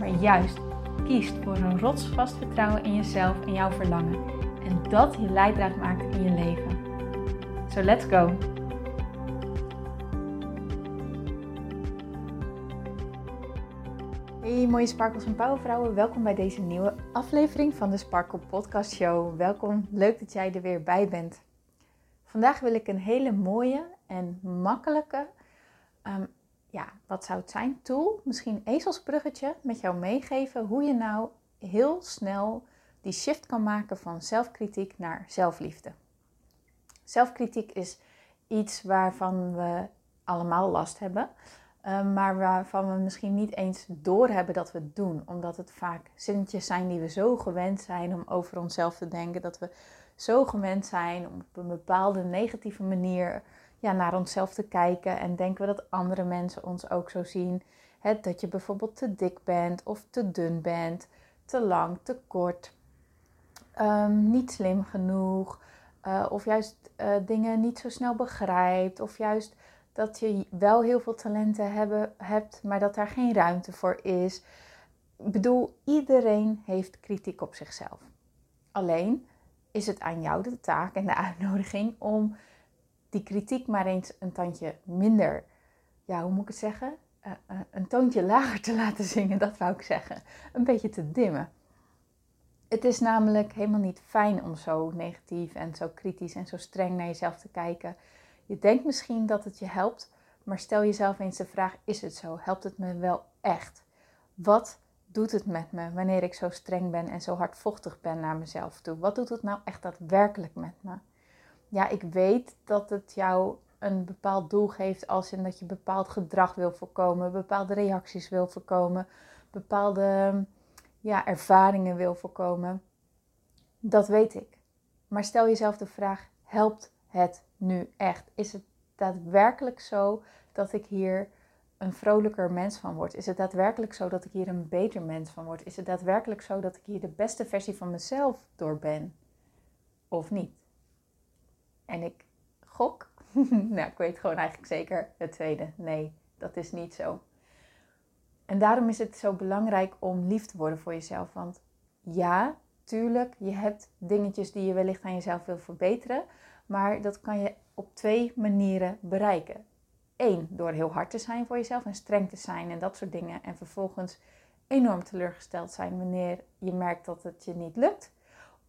maar juist kiest voor een rotsvast vertrouwen in jezelf en jouw verlangen. En dat je leidraad maakt in je leven. So let's go! Hey mooie sparkels en powervrouwen, welkom bij deze nieuwe aflevering van de Sparkle Podcast Show. Welkom, leuk dat jij er weer bij bent. Vandaag wil ik een hele mooie en makkelijke um, ja, wat zou het zijn? Tool, misschien ezelsbruggetje met jou meegeven hoe je nou heel snel die shift kan maken van zelfkritiek naar zelfliefde. Zelfkritiek is iets waarvan we allemaal last hebben, eh, maar waarvan we misschien niet eens doorhebben dat we het doen, omdat het vaak zinnetjes zijn die we zo gewend zijn om over onszelf te denken, dat we zo gewend zijn om op een bepaalde negatieve manier ja, naar onszelf te kijken en denken we dat andere mensen ons ook zo zien. dat je bijvoorbeeld te dik bent of te dun bent, te lang, te kort, ehm, niet slim genoeg, uh, of juist uh, dingen niet zo snel begrijpt, of juist dat je wel heel veel talenten hebben, hebt, maar dat daar geen ruimte voor is. Ik bedoel, iedereen heeft kritiek op zichzelf. Alleen is het aan jou de taak en de uitnodiging om die kritiek maar eens een tandje minder, ja, hoe moet ik het zeggen? Uh, uh, een toontje lager te laten zingen, dat wou ik zeggen. Een beetje te dimmen. Het is namelijk helemaal niet fijn om zo negatief en zo kritisch en zo streng naar jezelf te kijken. Je denkt misschien dat het je helpt, maar stel jezelf eens de vraag: is het zo? Helpt het me wel echt? Wat doet het met me wanneer ik zo streng ben en zo hardvochtig ben naar mezelf toe? Wat doet het nou echt daadwerkelijk met me? Ja, ik weet dat het jou een bepaald doel geeft als in dat je bepaald gedrag wil voorkomen, bepaalde reacties wil voorkomen, bepaalde ja, ervaringen wil voorkomen. Dat weet ik. Maar stel jezelf de vraag: helpt het nu echt? Is het daadwerkelijk zo dat ik hier een vrolijker mens van word? Is het daadwerkelijk zo dat ik hier een beter mens van word? Is het daadwerkelijk zo dat ik hier de beste versie van mezelf door ben? Of niet? En ik gok, nou ik weet gewoon eigenlijk zeker het tweede. Nee, dat is niet zo. En daarom is het zo belangrijk om lief te worden voor jezelf. Want ja, tuurlijk, je hebt dingetjes die je wellicht aan jezelf wil verbeteren. Maar dat kan je op twee manieren bereiken. Eén, door heel hard te zijn voor jezelf en streng te zijn en dat soort dingen. En vervolgens enorm teleurgesteld zijn wanneer je merkt dat het je niet lukt.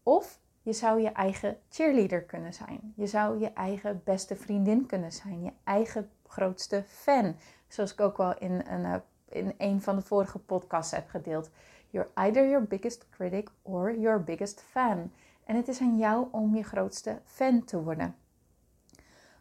Of je zou je eigen cheerleader kunnen zijn. Je zou je eigen beste vriendin kunnen zijn. Je eigen grootste fan. Zoals ik ook wel in een, eh, in een van de vorige podcasts heb gedeeld. You're either your biggest critic or your biggest fan. En het is aan jou om je grootste fan te worden.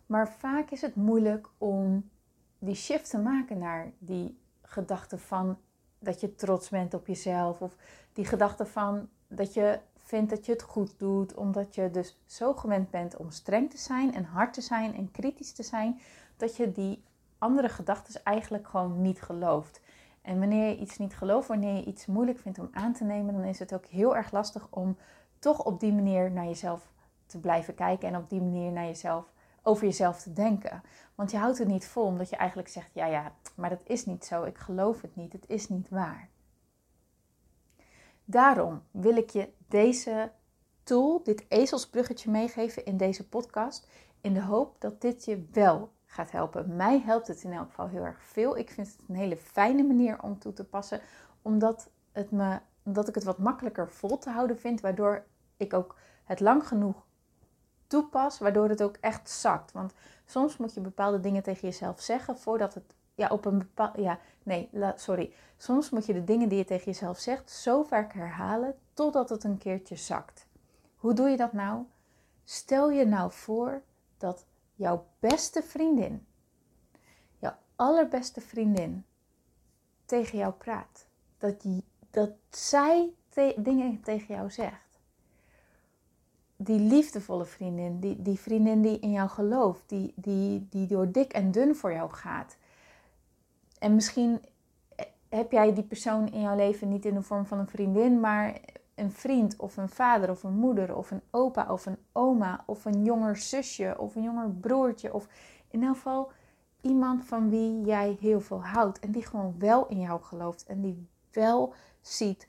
Maar vaak is het moeilijk om die shift te maken naar die gedachte van dat je trots bent op jezelf. Of die gedachte van dat je vindt dat je het goed doet, omdat je dus zo gewend bent om streng te zijn en hard te zijn en kritisch te zijn, dat je die andere gedachten eigenlijk gewoon niet gelooft. En wanneer je iets niet gelooft, wanneer je iets moeilijk vindt om aan te nemen, dan is het ook heel erg lastig om toch op die manier naar jezelf te blijven kijken en op die manier naar jezelf, over jezelf te denken. Want je houdt het niet vol, omdat je eigenlijk zegt: ja, ja, maar dat is niet zo, ik geloof het niet, het is niet waar. Daarom wil ik je deze tool, dit ezelsbruggetje meegeven in deze podcast. In de hoop dat dit je wel gaat helpen. Mij helpt het in elk geval heel erg veel. Ik vind het een hele fijne manier om toe te passen. Omdat, het me, omdat ik het wat makkelijker vol te houden vind. Waardoor ik ook het lang genoeg toepas. Waardoor het ook echt zakt. Want soms moet je bepaalde dingen tegen jezelf zeggen voordat het ja, op een bepaald. Ja, nee, sorry. Soms moet je de dingen die je tegen jezelf zegt zo vaak herhalen totdat het een keertje zakt. Hoe doe je dat nou? Stel je nou voor dat jouw beste vriendin, jouw allerbeste vriendin, tegen jou praat. dat, dat zij dingen tegen jou zegt. Die liefdevolle vriendin, die, die vriendin die in jou gelooft, die, die, die door dik en dun voor jou gaat. En misschien heb jij die persoon in jouw leven niet in de vorm van een vriendin, maar een vriend of een vader of een moeder of een opa of een oma of een jonger zusje of een jonger broertje of in elk geval iemand van wie jij heel veel houdt en die gewoon wel in jou gelooft en die wel ziet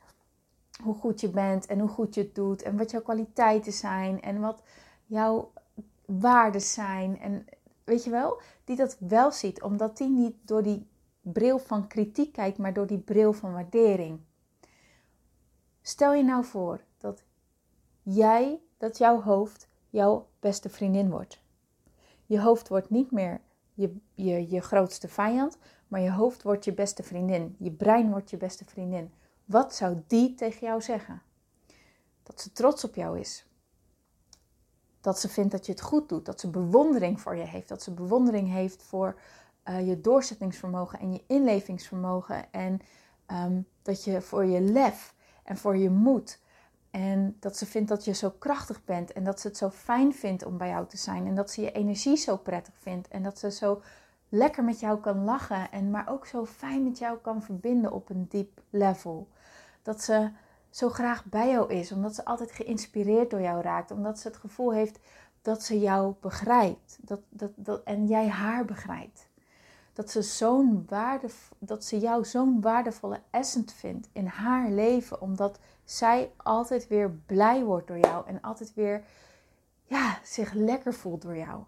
hoe goed je bent en hoe goed je het doet en wat jouw kwaliteiten zijn en wat jouw waarden zijn en weet je wel, die dat wel ziet omdat die niet door die bril van kritiek kijkt, maar door die bril van waardering. Stel je nou voor dat jij, dat jouw hoofd jouw beste vriendin wordt. Je hoofd wordt niet meer je, je, je grootste vijand, maar je hoofd wordt je beste vriendin. Je brein wordt je beste vriendin. Wat zou die tegen jou zeggen? Dat ze trots op jou is. Dat ze vindt dat je het goed doet. Dat ze bewondering voor je heeft. Dat ze bewondering heeft voor uh, je doorzettingsvermogen en je inlevingsvermogen. En um, dat je voor je lef en voor je moed. En dat ze vindt dat je zo krachtig bent. En dat ze het zo fijn vindt om bij jou te zijn. En dat ze je energie zo prettig vindt. En dat ze zo lekker met jou kan lachen. En maar ook zo fijn met jou kan verbinden op een diep level. Dat ze zo graag bij jou is. Omdat ze altijd geïnspireerd door jou raakt. Omdat ze het gevoel heeft dat ze jou begrijpt. Dat, dat, dat, en jij haar begrijpt dat ze, dat ze jou zo'n waardevolle essence vindt in haar leven. Omdat zij altijd weer blij wordt door jou en altijd weer ja, zich lekker voelt door jou.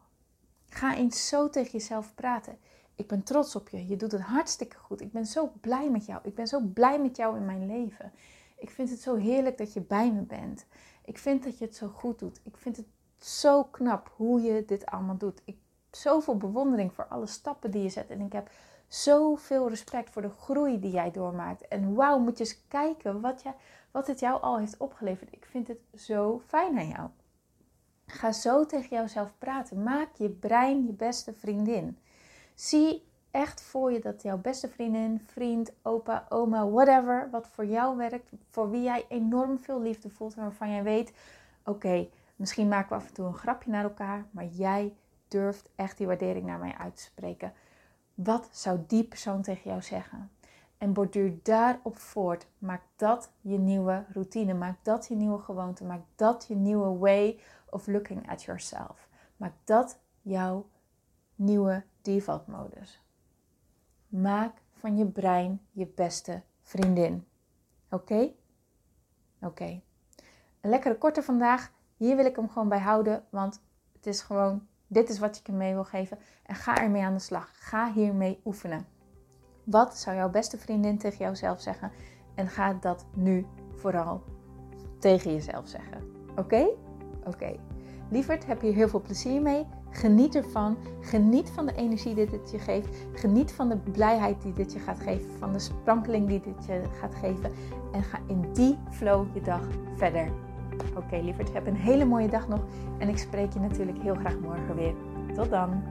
Ga eens zo tegen jezelf praten. Ik ben trots op je. Je doet het hartstikke goed. Ik ben zo blij met jou. Ik ben zo blij met jou in mijn leven. Ik vind het zo heerlijk dat je bij me bent. Ik vind dat je het zo goed doet. Ik vind het zo knap hoe je dit allemaal doet. Ik zoveel bewondering voor alle stappen die je zet. En ik heb zoveel respect voor de groei die jij doormaakt. En wauw, moet je eens kijken wat, je, wat het jou al heeft opgeleverd. Ik vind het zo fijn aan jou. Ga zo tegen jouzelf praten. Maak je brein je beste vriendin. Zie echt voor je dat jouw beste vriendin, vriend, opa, oma, whatever, wat voor jou werkt, voor wie jij enorm veel liefde voelt en waarvan jij weet: oké, misschien maken we af en toe een grapje naar elkaar, maar jij durft echt die waardering naar mij uit te spreken. Wat zou die persoon tegen jou zeggen? En borduur daarop voort. Maak dat je nieuwe routine. Maak dat je nieuwe gewoonte. Maak dat je nieuwe way of looking at yourself. Maak dat jouw nieuwe default modus. Maak van je brein je beste vriendin. Oké? Oké. Een lekkere korte vandaag. Hier wil ik hem gewoon bij houden, want het is gewoon dit is wat ik je mee wil geven. En ga ermee aan de slag. Ga hiermee oefenen. Wat zou jouw beste vriendin tegen jouzelf zeggen? En ga dat nu vooral tegen jezelf zeggen. Oké? Oké. Lieverd, heb je heel veel plezier mee. Geniet ervan. Geniet van de energie die dit je geeft. Geniet van de blijheid die dit je gaat geven. Van de sprankeling die dit je gaat geven. En ga in die flow je dag verder. Oké, lieverd, heb een hele mooie dag nog. En ik spreek je natuurlijk heel graag morgen weer. Tot dan.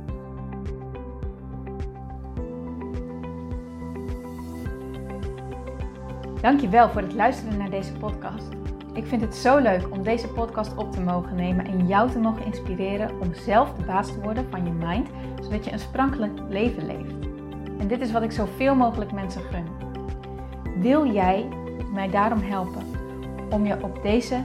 Dankjewel voor het luisteren naar deze podcast. Ik vind het zo leuk om deze podcast op te mogen nemen en jou te mogen inspireren om zelf de baas te worden van je mind, zodat je een sprankelijk leven leeft. En dit is wat ik zoveel mogelijk mensen gun. Wil jij mij daarom helpen om je op deze